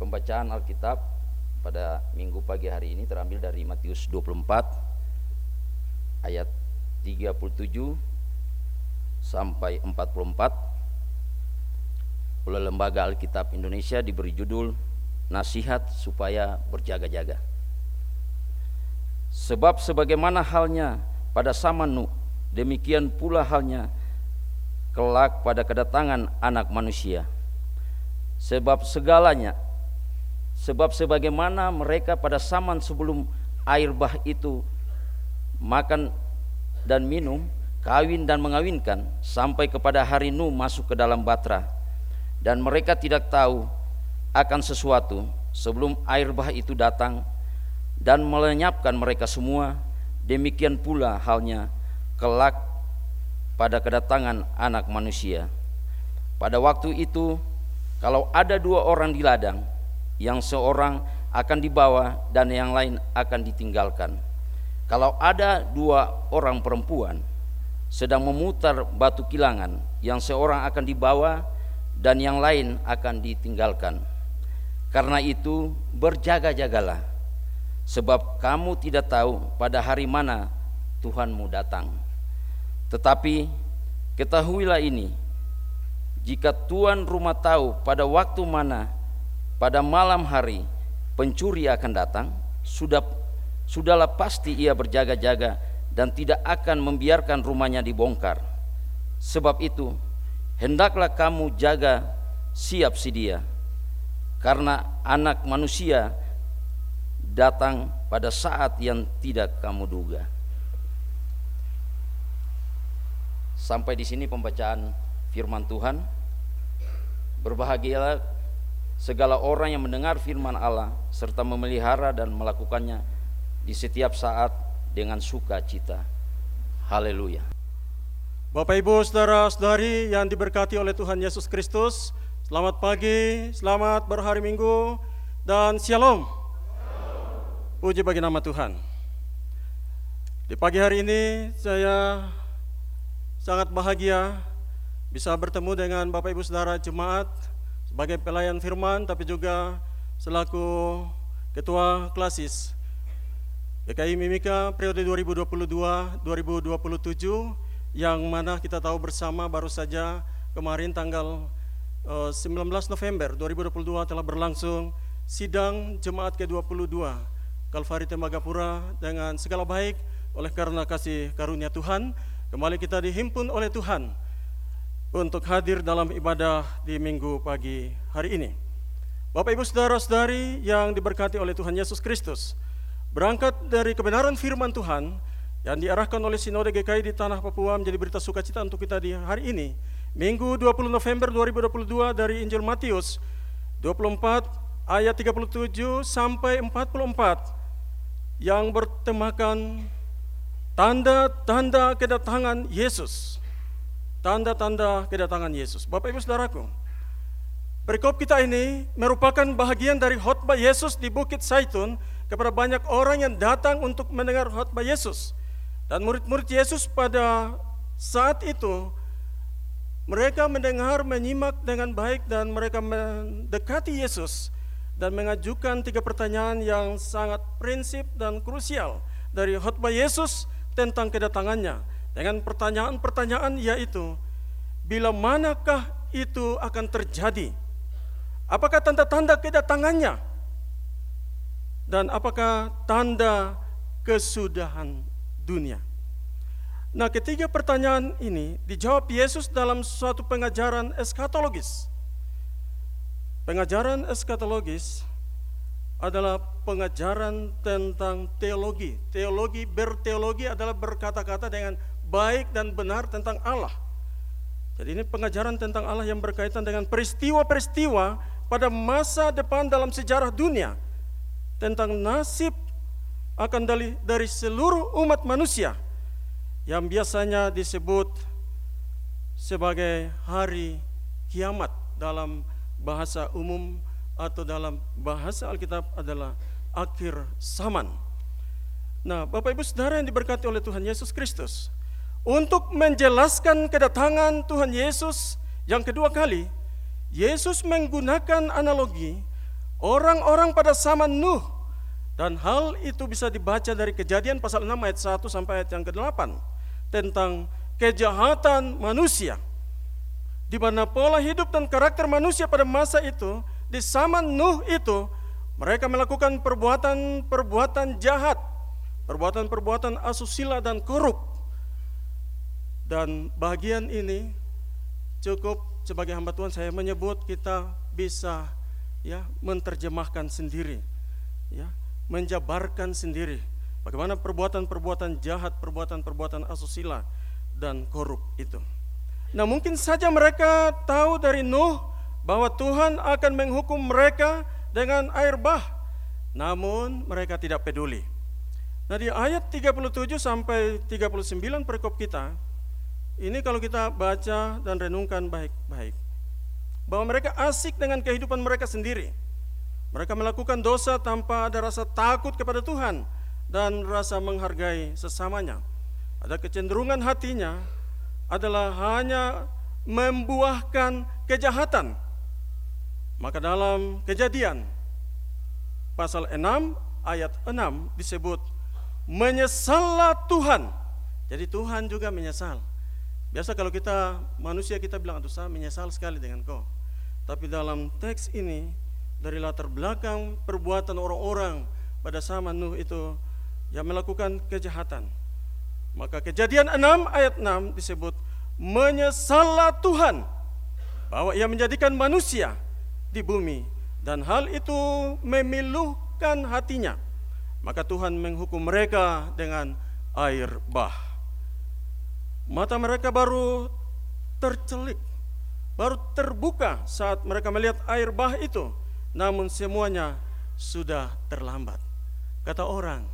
Pembacaan Alkitab pada minggu pagi hari ini terambil dari Matius 24 ayat 37 sampai 44 oleh Lembaga Alkitab Indonesia diberi judul Nasihat supaya berjaga-jaga. Sebab sebagaimana halnya pada zaman Nuh, demikian pula halnya kelak pada kedatangan anak manusia. Sebab segalanya sebab sebagaimana mereka pada zaman sebelum air bah itu makan dan minum, kawin dan mengawinkan sampai kepada hari Nuh masuk ke dalam batra. Dan mereka tidak tahu akan sesuatu sebelum air bah itu datang dan melenyapkan mereka semua. Demikian pula halnya kelak pada kedatangan anak manusia. Pada waktu itu kalau ada dua orang di ladang yang seorang akan dibawa dan yang lain akan ditinggalkan kalau ada dua orang perempuan sedang memutar batu kilangan yang seorang akan dibawa dan yang lain akan ditinggalkan karena itu berjaga-jagalah sebab kamu tidak tahu pada hari mana Tuhanmu datang. Tetapi ketahuilah ini jika tuan rumah tahu pada waktu mana pada malam hari pencuri akan datang sudah sudahlah pasti ia berjaga-jaga dan tidak akan membiarkan rumahnya dibongkar. Sebab itu hendaklah kamu jaga siap sedia karena anak manusia datang pada saat yang tidak kamu duga. Sampai di sini pembacaan firman Tuhan. Berbahagialah segala orang yang mendengar firman Allah serta memelihara dan melakukannya di setiap saat dengan sukacita. Haleluya. Bapak Ibu, saudara-saudari yang diberkati oleh Tuhan Yesus Kristus, Selamat pagi, selamat berhari Minggu, dan Shalom. Puji bagi nama Tuhan. Di pagi hari ini saya sangat bahagia bisa bertemu dengan Bapak Ibu Saudara jemaat sebagai pelayan firman tapi juga selaku ketua klasis GKI Mimika periode 2022-2027 yang mana kita tahu bersama baru saja kemarin tanggal 19 eh, November 2022 telah berlangsung sidang jemaat ke-22 Kalvari Tembagapura dengan segala baik oleh karena kasih karunia Tuhan. Kembali kita dihimpun oleh Tuhan untuk hadir dalam ibadah di minggu pagi hari ini. Bapak Ibu Saudara-saudari yang diberkati oleh Tuhan Yesus Kristus, berangkat dari kebenaran firman Tuhan yang diarahkan oleh Sinode GKI di Tanah Papua menjadi berita sukacita untuk kita di hari ini Minggu 20 November 2022 dari Injil Matius 24 ayat 37 sampai 44 yang bertemakan tanda-tanda kedatangan Yesus. Tanda-tanda kedatangan Yesus. Bapak Ibu Saudaraku, perikop kita ini merupakan bahagian dari khotbah Yesus di Bukit Saitun kepada banyak orang yang datang untuk mendengar khotbah Yesus. Dan murid-murid Yesus pada saat itu mereka mendengar, menyimak dengan baik dan mereka mendekati Yesus dan mengajukan tiga pertanyaan yang sangat prinsip dan krusial dari khotbah Yesus tentang kedatangannya. Dengan pertanyaan-pertanyaan yaitu, bila manakah itu akan terjadi? Apakah tanda-tanda kedatangannya? Dan apakah tanda kesudahan dunia? Nah, ketiga pertanyaan ini dijawab Yesus dalam suatu pengajaran eskatologis. Pengajaran eskatologis adalah pengajaran tentang teologi. Teologi berteologi adalah berkata-kata dengan baik dan benar tentang Allah. Jadi ini pengajaran tentang Allah yang berkaitan dengan peristiwa-peristiwa pada masa depan dalam sejarah dunia tentang nasib akan dari, dari seluruh umat manusia yang biasanya disebut sebagai hari kiamat dalam bahasa umum atau dalam bahasa Alkitab adalah akhir zaman. Nah, Bapak Ibu Saudara yang diberkati oleh Tuhan Yesus Kristus, untuk menjelaskan kedatangan Tuhan Yesus yang kedua kali, Yesus menggunakan analogi orang-orang pada zaman Nuh. Dan hal itu bisa dibaca dari kejadian pasal 6 ayat 1 sampai ayat yang ke-8 tentang kejahatan manusia. Di mana pola hidup dan karakter manusia pada masa itu, di zaman Nuh itu, mereka melakukan perbuatan-perbuatan jahat, perbuatan-perbuatan asusila dan korup. Dan bagian ini cukup sebagai hamba Tuhan saya menyebut kita bisa ya menerjemahkan sendiri ya menjabarkan sendiri bagaimana perbuatan-perbuatan jahat, perbuatan-perbuatan asusila dan korup itu. Nah, mungkin saja mereka tahu dari Nuh bahwa Tuhan akan menghukum mereka dengan air bah. Namun mereka tidak peduli. Nah, di ayat 37 sampai 39 perikop kita, ini kalau kita baca dan renungkan baik-baik bahwa mereka asik dengan kehidupan mereka sendiri mereka melakukan dosa tanpa ada rasa takut kepada Tuhan dan rasa menghargai sesamanya. Ada kecenderungan hatinya adalah hanya membuahkan kejahatan. Maka dalam kejadian pasal 6 ayat 6 disebut menyesallah Tuhan. Jadi Tuhan juga menyesal. Biasa kalau kita manusia kita bilang aduh saya menyesal sekali dengan kau. Tapi dalam teks ini dari latar belakang perbuatan orang-orang pada zaman Nuh itu yang melakukan kejahatan. Maka kejadian 6 ayat 6 disebut menyesallah Tuhan bahwa ia menjadikan manusia di bumi dan hal itu memiluhkan hatinya. Maka Tuhan menghukum mereka dengan air bah. Mata mereka baru tercelik, baru terbuka saat mereka melihat air bah itu namun semuanya sudah terlambat. Kata orang,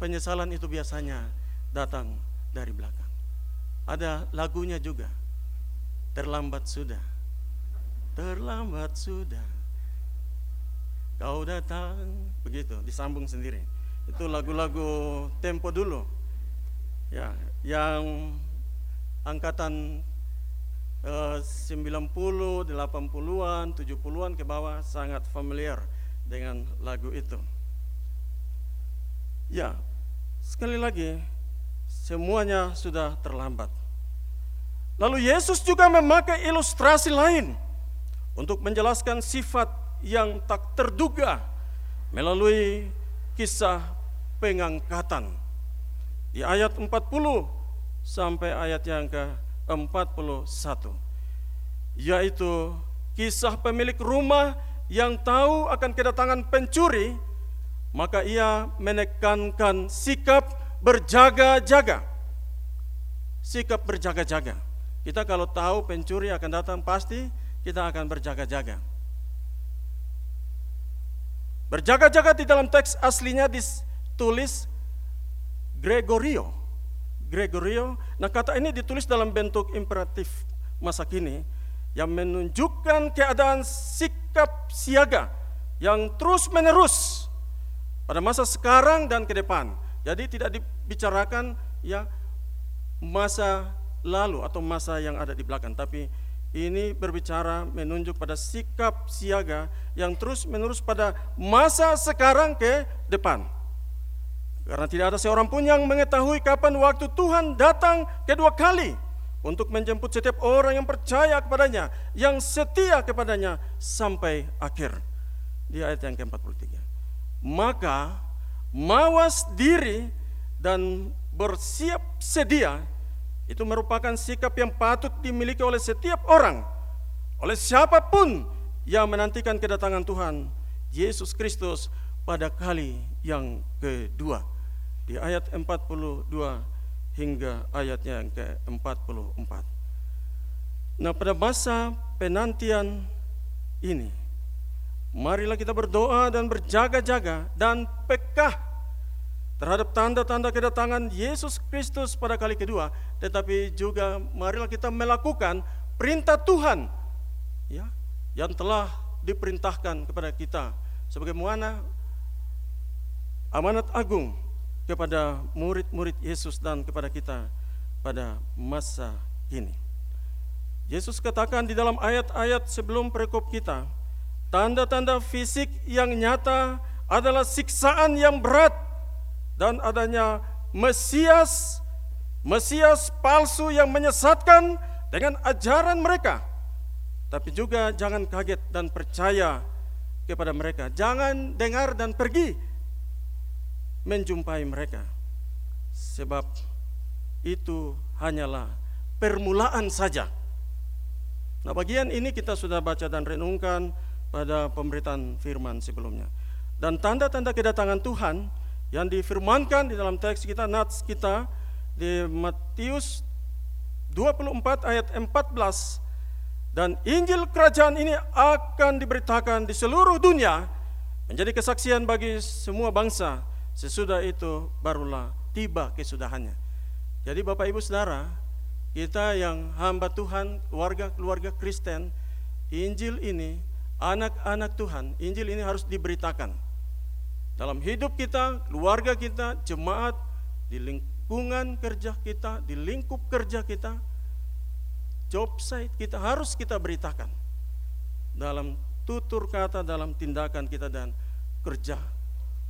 penyesalan itu biasanya datang dari belakang. Ada lagunya juga. Terlambat sudah. Terlambat sudah. Kau datang begitu disambung sendiri. Itu lagu-lagu tempo dulu. Ya, yang angkatan 90, 80-an, 70-an ke bawah sangat familiar dengan lagu itu. Ya, sekali lagi semuanya sudah terlambat. Lalu Yesus juga memakai ilustrasi lain untuk menjelaskan sifat yang tak terduga melalui kisah pengangkatan. Di ayat 40 sampai ayat yang ke 41 yaitu kisah pemilik rumah yang tahu akan kedatangan pencuri maka ia menekankan sikap berjaga-jaga. Sikap berjaga-jaga. Kita kalau tahu pencuri akan datang pasti kita akan berjaga-jaga. Berjaga-jaga di dalam teks aslinya ditulis Gregorio Gregorio. Nah kata ini ditulis dalam bentuk imperatif masa kini yang menunjukkan keadaan sikap siaga yang terus menerus pada masa sekarang dan ke depan. Jadi tidak dibicarakan ya masa lalu atau masa yang ada di belakang, tapi ini berbicara menunjuk pada sikap siaga yang terus menerus pada masa sekarang ke depan. Karena tidak ada seorang pun yang mengetahui kapan waktu Tuhan datang kedua kali untuk menjemput setiap orang yang percaya kepadanya, yang setia kepadanya sampai akhir. Di ayat yang ke-43. Maka mawas diri dan bersiap sedia itu merupakan sikap yang patut dimiliki oleh setiap orang, oleh siapa pun yang menantikan kedatangan Tuhan Yesus Kristus pada kali yang kedua di ayat 42 hingga ayatnya yang ke-44. Nah, pada masa penantian ini, marilah kita berdoa dan berjaga-jaga dan pekah terhadap tanda-tanda kedatangan Yesus Kristus pada kali kedua, tetapi juga marilah kita melakukan perintah Tuhan ya yang telah diperintahkan kepada kita sebagaimana amanat agung kepada murid-murid Yesus dan kepada kita pada masa ini. Yesus katakan di dalam ayat-ayat sebelum perikop kita, tanda-tanda fisik yang nyata adalah siksaan yang berat dan adanya Mesias Mesias palsu yang menyesatkan dengan ajaran mereka. Tapi juga jangan kaget dan percaya kepada mereka. Jangan dengar dan pergi menjumpai mereka. Sebab itu hanyalah permulaan saja. Nah, bagian ini kita sudah baca dan renungkan pada pemberitaan firman sebelumnya. Dan tanda-tanda kedatangan Tuhan yang difirmankan di dalam teks kita, nats kita di Matius 24 ayat 14 dan Injil kerajaan ini akan diberitakan di seluruh dunia menjadi kesaksian bagi semua bangsa sesudah itu barulah tiba kesudahannya. Jadi Bapak Ibu Saudara kita yang hamba Tuhan keluarga-keluarga Kristen Injil ini anak-anak Tuhan Injil ini harus diberitakan. Dalam hidup kita keluarga kita jemaat di lingkungan kerja kita, di lingkup kerja kita, job site kita harus kita beritakan. Dalam tutur kata, dalam tindakan kita dan kerja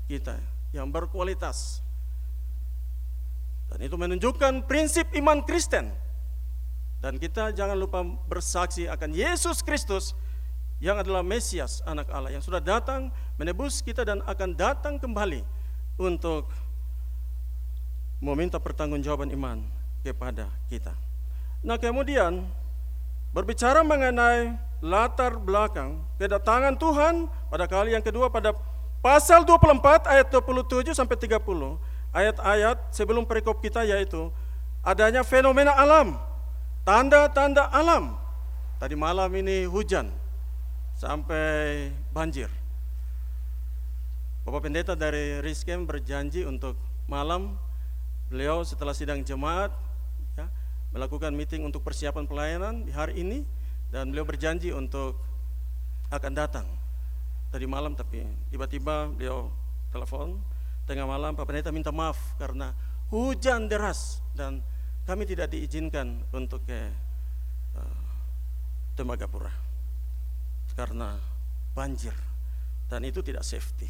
kita yang berkualitas. Dan itu menunjukkan prinsip iman Kristen. Dan kita jangan lupa bersaksi akan Yesus Kristus yang adalah Mesias anak Allah yang sudah datang menebus kita dan akan datang kembali untuk meminta pertanggungjawaban iman kepada kita. Nah, kemudian berbicara mengenai latar belakang kedatangan Tuhan pada kali yang kedua pada pasal 24 ayat 27 sampai 30 ayat-ayat sebelum perikop kita yaitu adanya fenomena alam, tanda-tanda alam. Tadi malam ini hujan sampai banjir. Bapak Pendeta dari Riskem berjanji untuk malam Beliau setelah sidang jemaat ya, melakukan meeting untuk persiapan pelayanan di hari ini dan beliau berjanji untuk akan datang tadi malam tapi tiba-tiba beliau telepon tengah malam Pak Pendeta minta maaf karena hujan deras dan kami tidak diizinkan untuk ke uh, Tembagapura karena banjir dan itu tidak safety.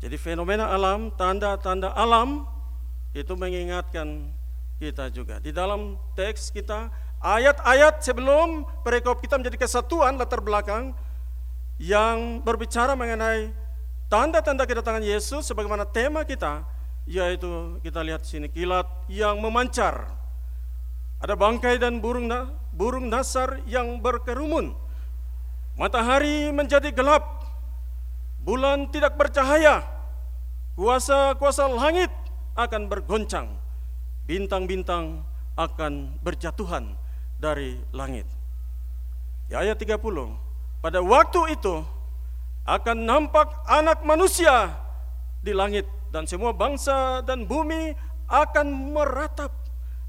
Jadi fenomena alam, tanda-tanda alam itu mengingatkan kita juga. Di dalam teks kita, ayat-ayat sebelum perikop kita menjadi kesatuan latar belakang yang berbicara mengenai tanda-tanda kedatangan Yesus sebagaimana tema kita, yaitu kita lihat sini kilat yang memancar. Ada bangkai dan burung burung nasar yang berkerumun. Matahari menjadi gelap. Bulan tidak bercahaya. Kuasa-kuasa langit akan bergoncang, bintang-bintang akan berjatuhan dari langit. Di ayat 30, pada waktu itu akan nampak anak manusia di langit dan semua bangsa dan bumi akan meratap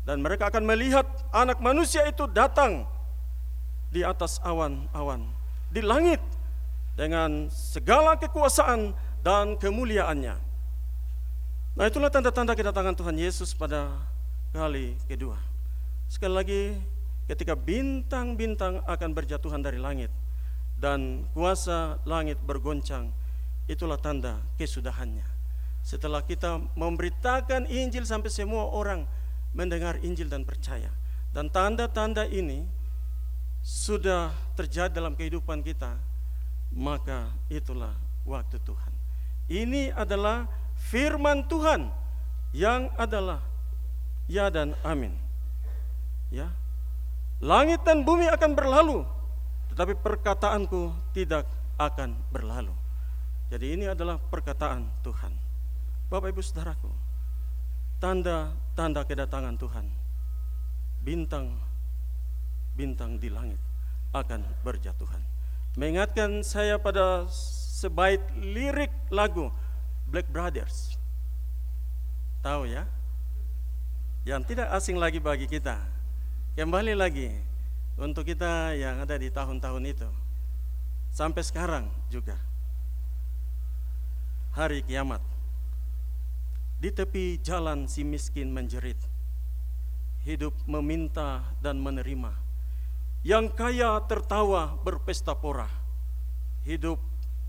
dan mereka akan melihat anak manusia itu datang di atas awan-awan di langit dengan segala kekuasaan dan kemuliaannya. Nah itulah tanda-tanda kedatangan Tuhan Yesus pada kali kedua. Sekali lagi, ketika bintang-bintang akan berjatuhan dari langit dan kuasa langit bergoncang, itulah tanda kesudahannya. Setelah kita memberitakan Injil sampai semua orang mendengar Injil dan percaya. Dan tanda-tanda ini sudah terjadi dalam kehidupan kita, maka itulah waktu Tuhan. Ini adalah firman Tuhan yang adalah ya dan amin. Ya. Langit dan bumi akan berlalu, tetapi perkataanku tidak akan berlalu. Jadi ini adalah perkataan Tuhan. Bapak Ibu Saudaraku, tanda-tanda kedatangan Tuhan. Bintang bintang di langit akan berjatuhan. Mengingatkan saya pada sebaik lirik lagu Black Brothers. Tahu ya? Yang tidak asing lagi bagi kita. Kembali lagi untuk kita yang ada di tahun-tahun itu. Sampai sekarang juga. Hari kiamat. Di tepi jalan si miskin menjerit. Hidup meminta dan menerima. Yang kaya tertawa berpesta pora. hidup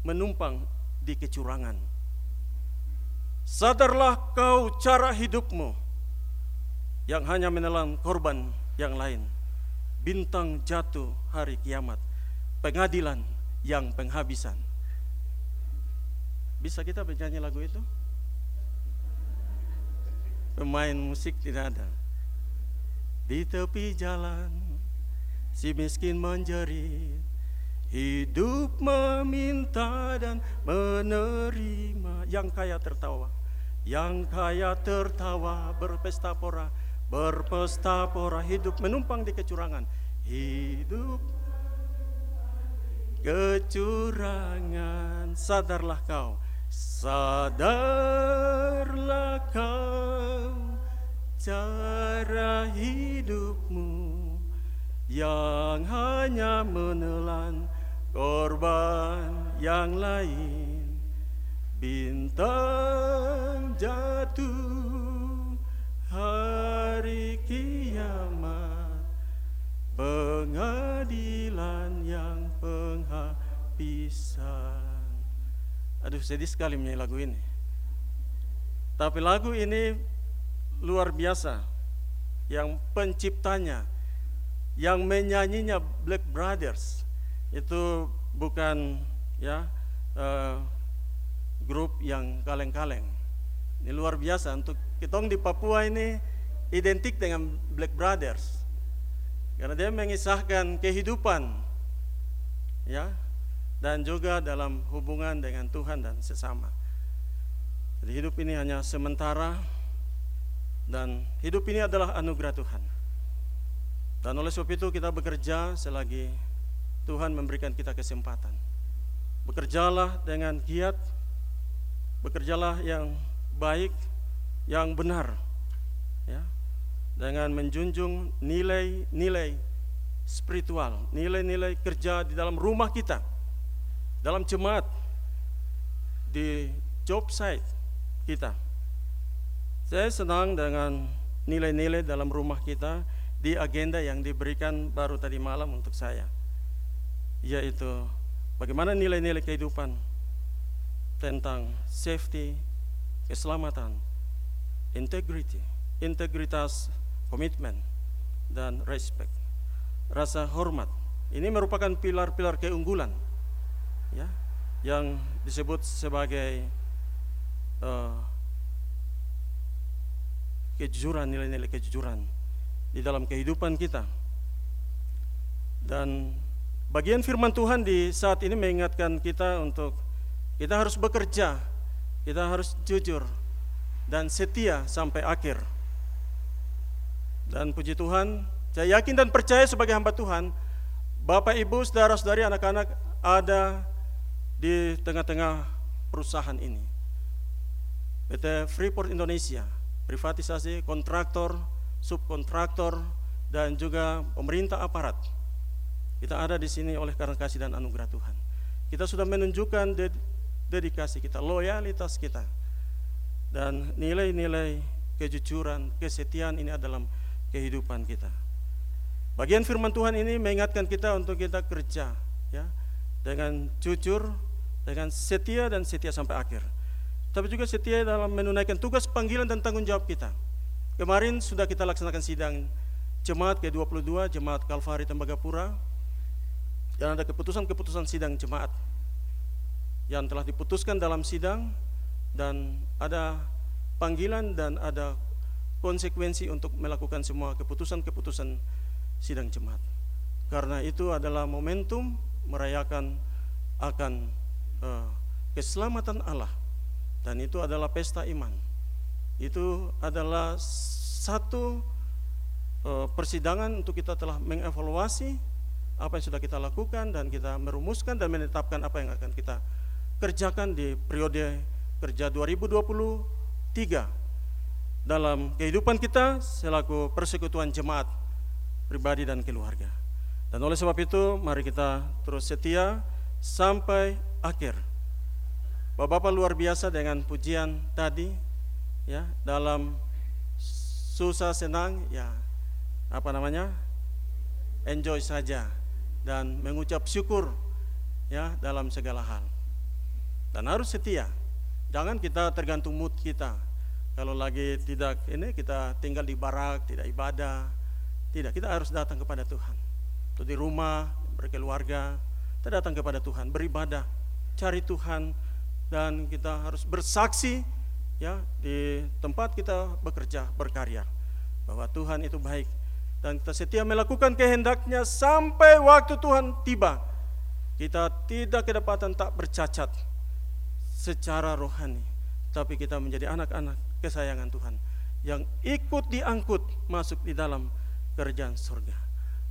menumpang di kecurangan. Sadarlah kau cara hidupmu yang hanya menelan korban yang lain. Bintang jatuh hari kiamat, pengadilan yang penghabisan. Bisa kita bernyanyi lagu itu? Pemain musik tidak ada. Di tepi jalan, si miskin menjerit, Hidup meminta dan menerima Yang kaya tertawa Yang kaya tertawa berpesta pora Berpesta pora hidup menumpang di kecurangan. Hidup kecurangan. Sadarlah kau. Sadarlah kau. Cara hidupmu yang hanya menelan korban yang lain. Bintang jatuh sedih sekali menyanyi lagu ini tapi lagu ini luar biasa yang penciptanya yang menyanyinya Black Brothers itu bukan ya uh, grup yang kaleng-kaleng. Ini luar biasa untuk kita di Papua ini identik dengan Black Brothers. Karena dia mengisahkan kehidupan ya dan juga dalam hubungan dengan Tuhan dan sesama. Jadi hidup ini hanya sementara dan hidup ini adalah anugerah Tuhan. Dan oleh sebab itu kita bekerja selagi Tuhan memberikan kita kesempatan. Bekerjalah dengan giat, bekerjalah yang baik, yang benar, ya, dengan menjunjung nilai-nilai spiritual, nilai-nilai kerja di dalam rumah kita, dalam jemaat, di job site kita. Saya senang dengan nilai-nilai dalam rumah kita di agenda yang diberikan baru tadi malam untuk saya yaitu bagaimana nilai-nilai kehidupan tentang safety, keselamatan, integrity, integritas, komitmen, dan respect. Rasa hormat. Ini merupakan pilar-pilar keunggulan ya, yang disebut sebagai uh, kejujuran, nilai-nilai kejujuran di dalam kehidupan kita. Dan Bagian firman Tuhan di saat ini mengingatkan kita untuk kita harus bekerja, kita harus jujur dan setia sampai akhir. Dan puji Tuhan, saya yakin dan percaya sebagai hamba Tuhan, Bapak Ibu, saudara-saudari, anak-anak ada di tengah-tengah perusahaan ini. PT Freeport Indonesia, privatisasi kontraktor, subkontraktor, dan juga pemerintah aparat kita ada di sini oleh karena kasih dan anugerah Tuhan. Kita sudah menunjukkan ded dedikasi kita, loyalitas kita. Dan nilai-nilai kejujuran, kesetiaan ini adalah kehidupan kita. Bagian firman Tuhan ini mengingatkan kita untuk kita kerja ya dengan jujur, dengan setia dan setia sampai akhir. Tapi juga setia dalam menunaikan tugas panggilan dan tanggung jawab kita. Kemarin sudah kita laksanakan sidang jemaat ke-22, jemaat Kalvari Tembagapura, dan ada keputusan-keputusan sidang jemaat yang telah diputuskan dalam sidang dan ada panggilan dan ada konsekuensi untuk melakukan semua keputusan-keputusan sidang jemaat. Karena itu adalah momentum merayakan akan uh, keselamatan Allah dan itu adalah pesta iman. Itu adalah satu uh, persidangan untuk kita telah mengevaluasi apa yang sudah kita lakukan dan kita merumuskan dan menetapkan apa yang akan kita kerjakan di periode kerja 2023 dalam kehidupan kita selaku persekutuan jemaat pribadi dan keluarga. Dan oleh sebab itu mari kita terus setia sampai akhir. Bapak-bapak luar biasa dengan pujian tadi ya dalam susah senang ya apa namanya enjoy saja dan mengucap syukur ya dalam segala hal. Dan harus setia. Jangan kita tergantung mood kita. Kalau lagi tidak ini kita tinggal di barak, tidak ibadah. Tidak, kita harus datang kepada Tuhan. Atau di rumah, berkeluarga, kita datang kepada Tuhan, beribadah, cari Tuhan dan kita harus bersaksi ya di tempat kita bekerja, berkarya bahwa Tuhan itu baik dan kita setia melakukan kehendaknya sampai waktu Tuhan tiba. Kita tidak kedapatan tak bercacat secara rohani, tapi kita menjadi anak-anak kesayangan Tuhan yang ikut diangkut masuk di dalam kerajaan surga.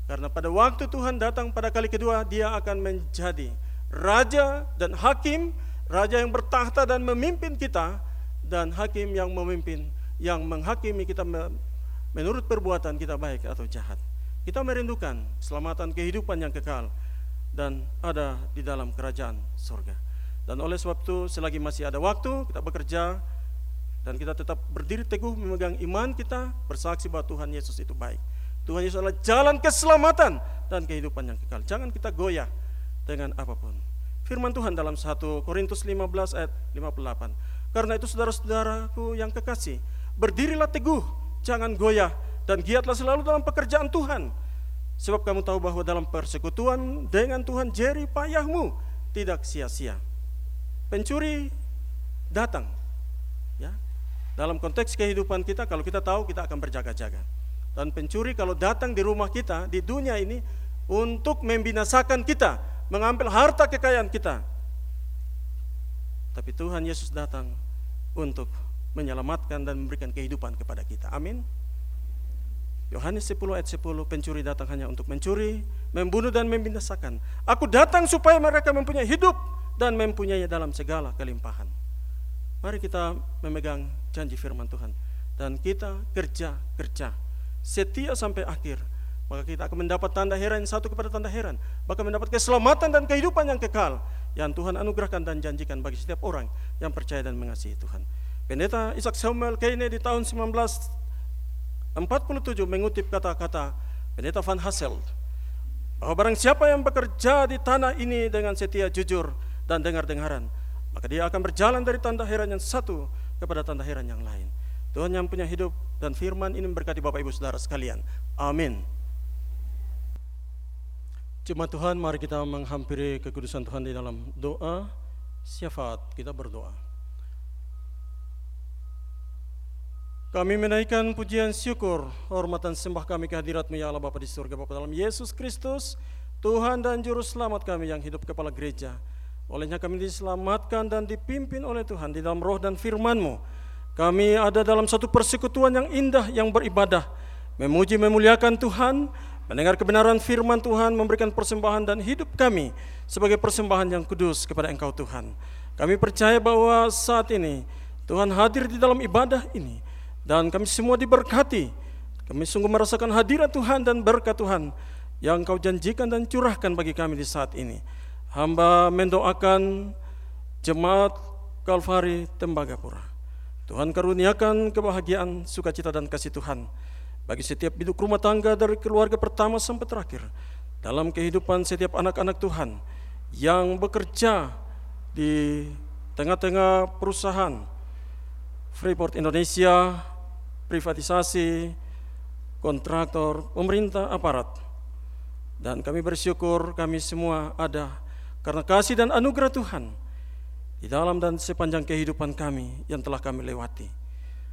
Karena pada waktu Tuhan datang pada kali kedua, dia akan menjadi raja dan hakim, raja yang bertahta dan memimpin kita, dan hakim yang memimpin, yang menghakimi kita menurut perbuatan kita baik atau jahat. Kita merindukan keselamatan kehidupan yang kekal dan ada di dalam kerajaan surga. Dan oleh sebab itu selagi masih ada waktu kita bekerja dan kita tetap berdiri teguh memegang iman kita bersaksi bahwa Tuhan Yesus itu baik. Tuhan Yesus adalah jalan keselamatan dan kehidupan yang kekal. Jangan kita goyah dengan apa pun. Firman Tuhan dalam 1 Korintus 15 ayat 58. Karena itu saudara-saudaraku yang kekasih, berdirilah teguh jangan goyah dan giatlah selalu dalam pekerjaan Tuhan. Sebab kamu tahu bahwa dalam persekutuan dengan Tuhan jeri payahmu tidak sia-sia. Pencuri datang. Ya. Dalam konteks kehidupan kita kalau kita tahu kita akan berjaga-jaga. Dan pencuri kalau datang di rumah kita di dunia ini untuk membinasakan kita, mengambil harta kekayaan kita. Tapi Tuhan Yesus datang untuk menyelamatkan dan memberikan kehidupan kepada kita. Amin. Yohanes 10 ayat 10 pencuri datang hanya untuk mencuri, membunuh dan membinasakan. Aku datang supaya mereka mempunyai hidup dan mempunyai dalam segala kelimpahan. Mari kita memegang janji firman Tuhan dan kita kerja-kerja setia sampai akhir. Maka kita akan mendapat tanda heran satu kepada tanda heran, bahkan mendapat keselamatan dan kehidupan yang kekal yang Tuhan anugerahkan dan janjikan bagi setiap orang yang percaya dan mengasihi Tuhan. Pendeta Isaac Samuel Keynes di tahun 1947 mengutip kata-kata Pendeta Van Hasselt bahwa barang siapa yang bekerja di tanah ini dengan setia jujur dan dengar-dengaran maka dia akan berjalan dari tanda heran yang satu kepada tanda heran yang lain. Tuhan yang punya hidup dan firman ini memberkati Bapak Ibu Saudara sekalian. Amin. Cuma Tuhan, mari kita menghampiri kekudusan Tuhan di dalam doa syafaat. Kita berdoa. Kami menaikkan pujian syukur, hormatan sembah kami kehadiratmu ya Allah Bapa di surga Bapa dalam Yesus Kristus, Tuhan dan Juru Selamat kami yang hidup kepala gereja. Olehnya kami diselamatkan dan dipimpin oleh Tuhan di dalam roh dan firman-Mu. Kami ada dalam satu persekutuan yang indah yang beribadah, memuji memuliakan Tuhan, mendengar kebenaran firman Tuhan, memberikan persembahan dan hidup kami sebagai persembahan yang kudus kepada Engkau Tuhan. Kami percaya bahwa saat ini Tuhan hadir di dalam ibadah ini dan kami semua diberkati. Kami sungguh merasakan hadirat Tuhan dan berkat Tuhan yang kau janjikan dan curahkan bagi kami di saat ini. Hamba mendoakan jemaat Kalvari Tembagapura. Tuhan karuniakan kebahagiaan, sukacita dan kasih Tuhan bagi setiap hidup rumah tangga dari keluarga pertama sampai terakhir dalam kehidupan setiap anak-anak Tuhan yang bekerja di tengah-tengah perusahaan Freeport Indonesia, privatisasi, kontraktor, pemerintah, aparat. Dan kami bersyukur kami semua ada karena kasih dan anugerah Tuhan di dalam dan sepanjang kehidupan kami yang telah kami lewati.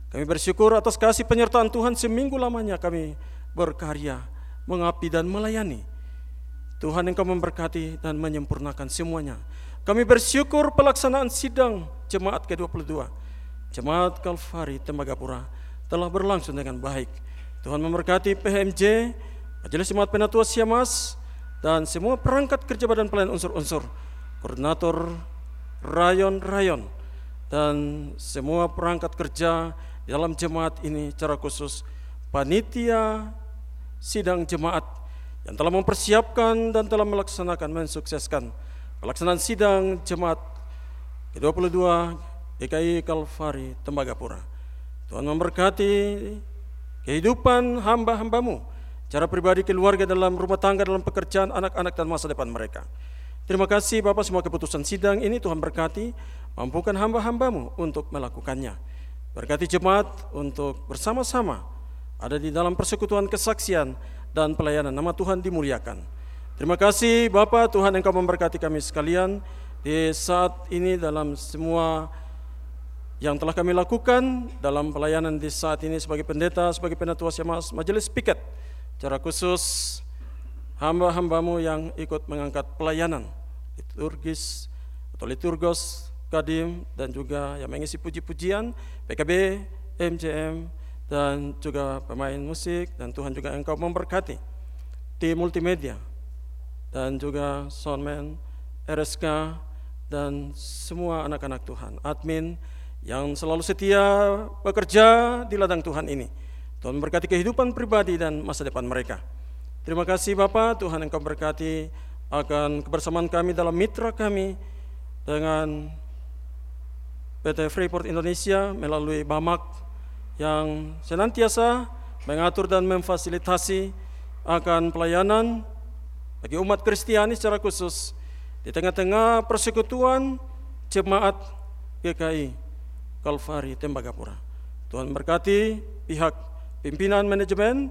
Kami bersyukur atas kasih penyertaan Tuhan seminggu lamanya kami berkarya, mengabdi dan melayani. Tuhan engkau memberkati dan menyempurnakan semuanya. Kami bersyukur pelaksanaan sidang jemaat ke-22, jemaat Kalvari Tembagapura telah berlangsung dengan baik. Tuhan memberkati PHMJ, Majelis Jemaat Penatua Siamas, dan semua perangkat kerja badan pelayan unsur-unsur, koordinator rayon-rayon, dan semua perangkat kerja dalam jemaat ini secara khusus panitia sidang jemaat yang telah mempersiapkan dan telah melaksanakan mensukseskan pelaksanaan sidang jemaat ke-22 DKI Kalvari Tembagapura. Tuhan memberkati kehidupan hamba-hambamu, cara pribadi keluarga dalam rumah tangga, dalam pekerjaan anak-anak dan masa depan mereka. Terima kasih Bapak semua keputusan sidang ini Tuhan berkati, mampukan hamba-hambamu untuk melakukannya. Berkati jemaat untuk bersama-sama ada di dalam persekutuan kesaksian dan pelayanan nama Tuhan dimuliakan. Terima kasih Bapak Tuhan Engkau memberkati kami sekalian di saat ini dalam semua yang telah kami lakukan dalam pelayanan di saat ini sebagai pendeta, sebagai penatua Syamas Majelis Piket. Secara khusus hamba-hambamu yang ikut mengangkat pelayanan liturgis atau liturgos kadim dan juga yang mengisi puji-pujian PKB, MJM dan juga pemain musik dan Tuhan juga engkau memberkati di multimedia dan juga soundman, RSK dan semua anak-anak Tuhan, admin yang selalu setia bekerja di ladang Tuhan ini. Tuhan memberkati kehidupan pribadi dan masa depan mereka. Terima kasih Bapak, Tuhan Engkau berkati akan kebersamaan kami dalam mitra kami dengan PT Freeport Indonesia melalui BAMAK yang senantiasa mengatur dan memfasilitasi akan pelayanan bagi umat Kristiani secara khusus di tengah-tengah persekutuan jemaat GKI Kalvari Tembagapura. Tuhan berkati pihak pimpinan manajemen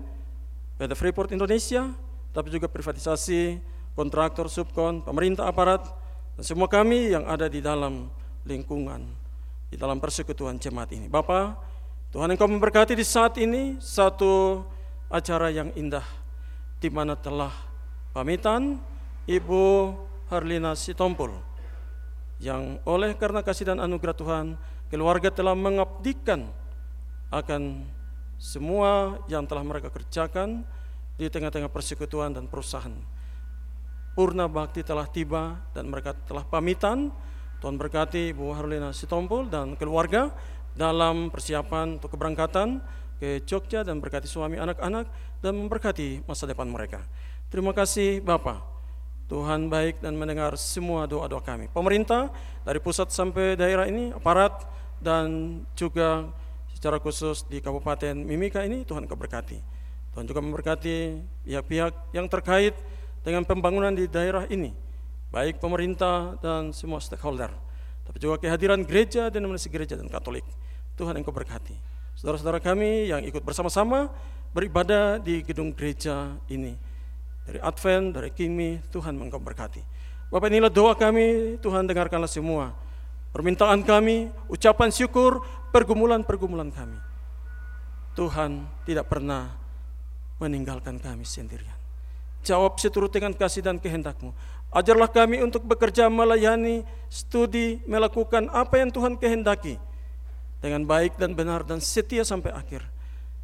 PT Freeport Indonesia, tapi juga privatisasi, kontraktor, subkon, pemerintah aparat, dan semua kami yang ada di dalam lingkungan, di dalam persekutuan jemaat ini. Bapak, Tuhan Engkau memberkati di saat ini satu acara yang indah, di mana telah pamitan Ibu Harlina Sitompul, yang oleh karena kasih dan anugerah Tuhan, keluarga telah mengabdikan akan semua yang telah mereka kerjakan di tengah-tengah persekutuan dan perusahaan. Purna bakti telah tiba dan mereka telah pamitan. Tuhan berkati Bu Harlina Sitompul dan keluarga dalam persiapan untuk keberangkatan ke Jogja dan berkati suami anak-anak dan memberkati masa depan mereka. Terima kasih Bapak. Tuhan baik dan mendengar semua doa-doa kami. Pemerintah dari pusat sampai daerah ini, aparat dan juga secara khusus di Kabupaten Mimika ini Tuhan keberkati. Tuhan juga memberkati pihak-pihak yang terkait dengan pembangunan di daerah ini, baik pemerintah dan semua stakeholder, tapi juga kehadiran gereja, denominasi gereja dan Katolik. Tuhan engkau berkati. Saudara-saudara kami yang ikut bersama-sama beribadah di gedung gereja ini. Dari Advent, dari Kimi, Tuhan engkau berkati. Bapak inilah doa kami, Tuhan dengarkanlah semua permintaan kami, ucapan syukur, pergumulan-pergumulan kami. Tuhan tidak pernah meninggalkan kami sendirian. Jawab seturut dengan kasih dan kehendakmu. Ajarlah kami untuk bekerja melayani, studi, melakukan apa yang Tuhan kehendaki. Dengan baik dan benar dan setia sampai akhir.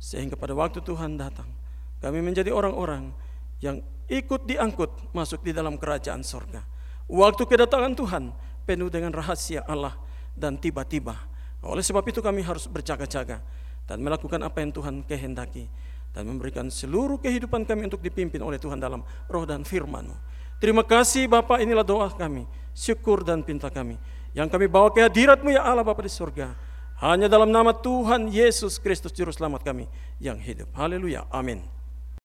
Sehingga pada waktu Tuhan datang, kami menjadi orang-orang yang ikut diangkut masuk di dalam kerajaan sorga. Waktu kedatangan Tuhan, penuh dengan rahasia Allah dan tiba-tiba. Oleh sebab itu kami harus berjaga-jaga dan melakukan apa yang Tuhan kehendaki dan memberikan seluruh kehidupan kami untuk dipimpin oleh Tuhan dalam roh dan firman Terima kasih Bapak, inilah doa kami, syukur dan pinta kami. Yang kami bawa ke hadiratmu ya Allah Bapak di surga. Hanya dalam nama Tuhan Yesus Kristus Juru Selamat kami yang hidup. Haleluya. Amin.